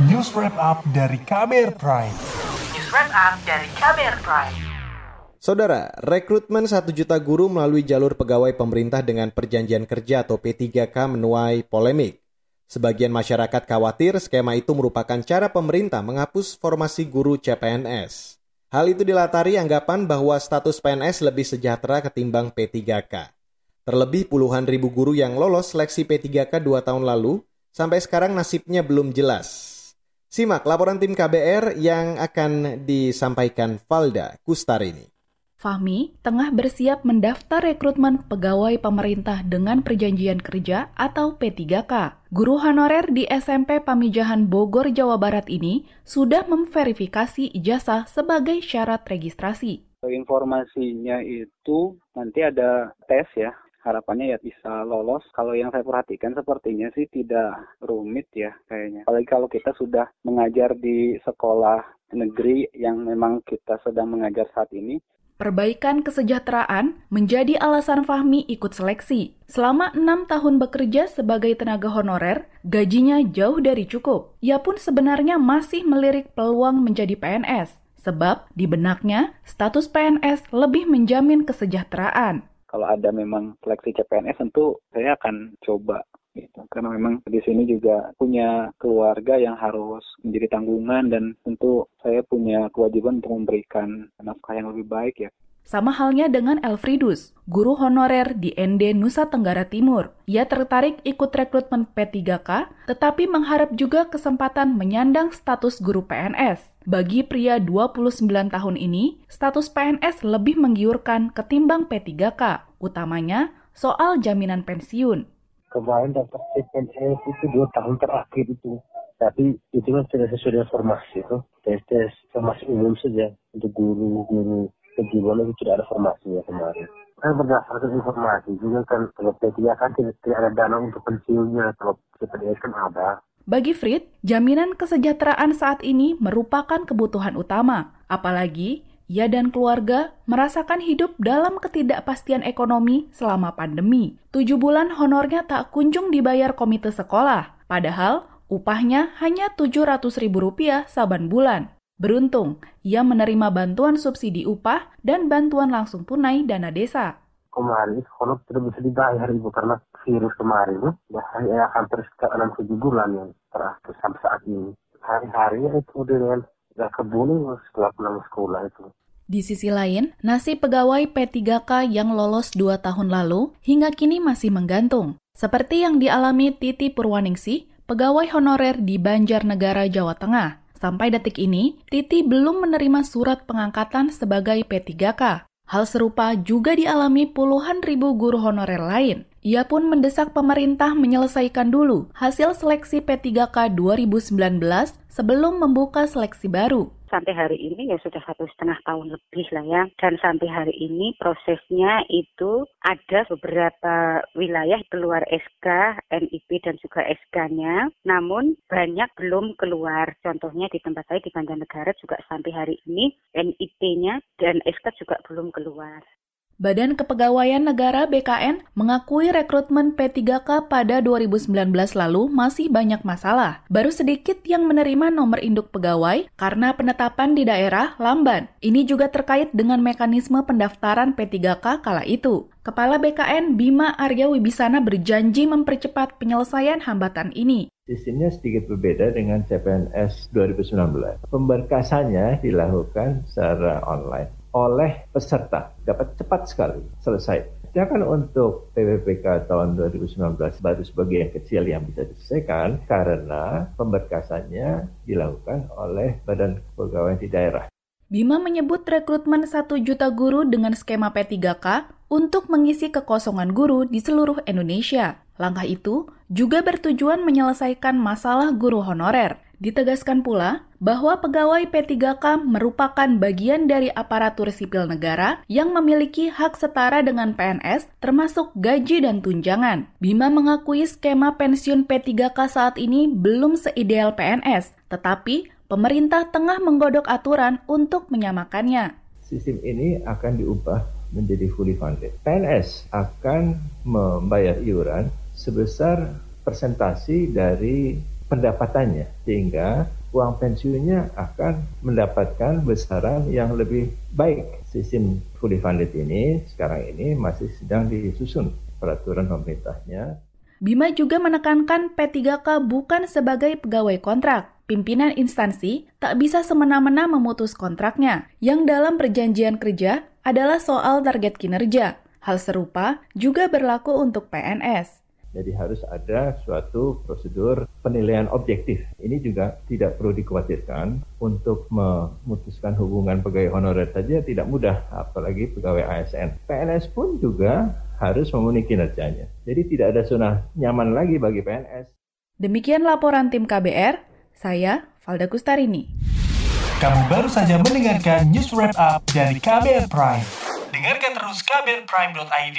News Wrap Up dari KBR Prime. News Wrap Up dari KBR Prime. Saudara, rekrutmen 1 juta guru melalui jalur pegawai pemerintah dengan perjanjian kerja atau P3K menuai polemik. Sebagian masyarakat khawatir skema itu merupakan cara pemerintah menghapus formasi guru CPNS. Hal itu dilatari anggapan bahwa status PNS lebih sejahtera ketimbang P3K. Terlebih puluhan ribu guru yang lolos seleksi P3K dua tahun lalu, sampai sekarang nasibnya belum jelas. Simak laporan tim KBR yang akan disampaikan Valda Kustarini. Fahmi tengah bersiap mendaftar rekrutmen pegawai pemerintah dengan perjanjian kerja atau P3K. Guru honorer di SMP Pamijahan Bogor, Jawa Barat ini sudah memverifikasi ijazah sebagai syarat registrasi. Informasinya itu nanti ada tes ya, harapannya ya bisa lolos. Kalau yang saya perhatikan sepertinya sih tidak rumit ya kayaknya. Apalagi kalau kita sudah mengajar di sekolah negeri yang memang kita sedang mengajar saat ini. Perbaikan kesejahteraan menjadi alasan Fahmi ikut seleksi. Selama enam tahun bekerja sebagai tenaga honorer, gajinya jauh dari cukup. Ia pun sebenarnya masih melirik peluang menjadi PNS. Sebab di benaknya, status PNS lebih menjamin kesejahteraan kalau ada memang seleksi CPNS tentu saya akan coba gitu karena memang di sini juga punya keluarga yang harus menjadi tanggungan dan tentu saya punya kewajiban untuk memberikan nafkah yang lebih baik ya. Sama halnya dengan Elfridus, guru honorer di ND Nusa Tenggara Timur. Ia tertarik ikut rekrutmen P3K, tetapi mengharap juga kesempatan menyandang status guru PNS. Bagi pria 29 tahun ini, status PNS lebih menggiurkan ketimbang P3K, utamanya soal jaminan pensiun. Kemarin dapat PNS itu dua tahun terakhir itu. Tapi itu kan sudah sesuai formasi itu. Tes-tes formasi umum saja untuk guru-guru kejiwaan itu tidak ada formasinya kemarin. Kan berdasarkan informasi juga kan kalau P3 kan tidak, ada dana untuk pensiunnya. Kalau CPNS kan ada. Bagi Frit, jaminan kesejahteraan saat ini merupakan kebutuhan utama, apalagi ia dan keluarga merasakan hidup dalam ketidakpastian ekonomi selama pandemi. Tujuh bulan honornya tak kunjung dibayar komite sekolah, padahal upahnya hanya Rp700.000 saban bulan. Beruntung, ia menerima bantuan subsidi upah dan bantuan langsung tunai dana desa kemarin honor tidak bisa dibayar ibu karena virus kemarin ya saya hampir enam tujuh bulan yang terakhir sampai saat ini hari-harinya itu dengan gak kebun setelah pulang sekolah itu di sisi lain, nasib pegawai P3K yang lolos dua tahun lalu hingga kini masih menggantung. Seperti yang dialami Titi Purwaningsih, pegawai honorer di Banjarnegara, Jawa Tengah. Sampai detik ini, Titi belum menerima surat pengangkatan sebagai P3K. Hal serupa juga dialami puluhan ribu guru honorer lain. Ia pun mendesak pemerintah menyelesaikan dulu hasil seleksi P3K 2019 sebelum membuka seleksi baru sampai hari ini ya sudah satu setengah tahun lebih lah ya. Dan sampai hari ini prosesnya itu ada beberapa wilayah keluar SK, NIP dan juga SK-nya. Namun banyak belum keluar. Contohnya di tempat saya di Banjarnegara juga sampai hari ini NIP-nya dan SK juga belum keluar. Badan Kepegawaian Negara BKN mengakui rekrutmen P3K pada 2019 lalu masih banyak masalah. Baru sedikit yang menerima nomor induk pegawai karena penetapan di daerah lamban. Ini juga terkait dengan mekanisme pendaftaran P3K kala itu. Kepala BKN Bima Arya Wibisana berjanji mempercepat penyelesaian hambatan ini. Sistemnya sedikit berbeda dengan CPNS 2019. Pemberkasannya dilakukan secara online oleh peserta dapat cepat sekali selesai. Sedangkan untuk PPPK tahun 2019 baru sebagian kecil yang bisa diselesaikan karena pemberkasannya dilakukan oleh Badan Kepegawaian di daerah. Bima menyebut rekrutmen 1 juta guru dengan skema P3K untuk mengisi kekosongan guru di seluruh Indonesia. Langkah itu juga bertujuan menyelesaikan masalah guru honorer. Ditegaskan pula bahwa pegawai P3K merupakan bagian dari aparatur sipil negara yang memiliki hak setara dengan PNS termasuk gaji dan tunjangan. Bima mengakui skema pensiun P3K saat ini belum seideal PNS, tetapi pemerintah tengah menggodok aturan untuk menyamakannya. Sistem ini akan diubah menjadi fully funded. PNS akan membayar iuran sebesar presentasi dari pendapatannya sehingga uang pensiunnya akan mendapatkan besaran yang lebih baik. Sistem fully funded ini sekarang ini masih sedang disusun peraturan pemerintahnya. Bima juga menekankan P3K bukan sebagai pegawai kontrak. Pimpinan instansi tak bisa semena-mena memutus kontraknya, yang dalam perjanjian kerja adalah soal target kinerja. Hal serupa juga berlaku untuk PNS. Jadi harus ada suatu prosedur penilaian objektif. Ini juga tidak perlu dikhawatirkan untuk memutuskan hubungan pegawai honorer saja tidak mudah, apalagi pegawai ASN. PNS pun juga harus memenuhi kinerjanya. Jadi tidak ada zona nyaman lagi bagi PNS. Demikian laporan tim KBR, saya Valda Kustarini. Kamu baru saja mendengarkan news wrap up dari KBR Prime. Dengarkan terus kbrprime.id,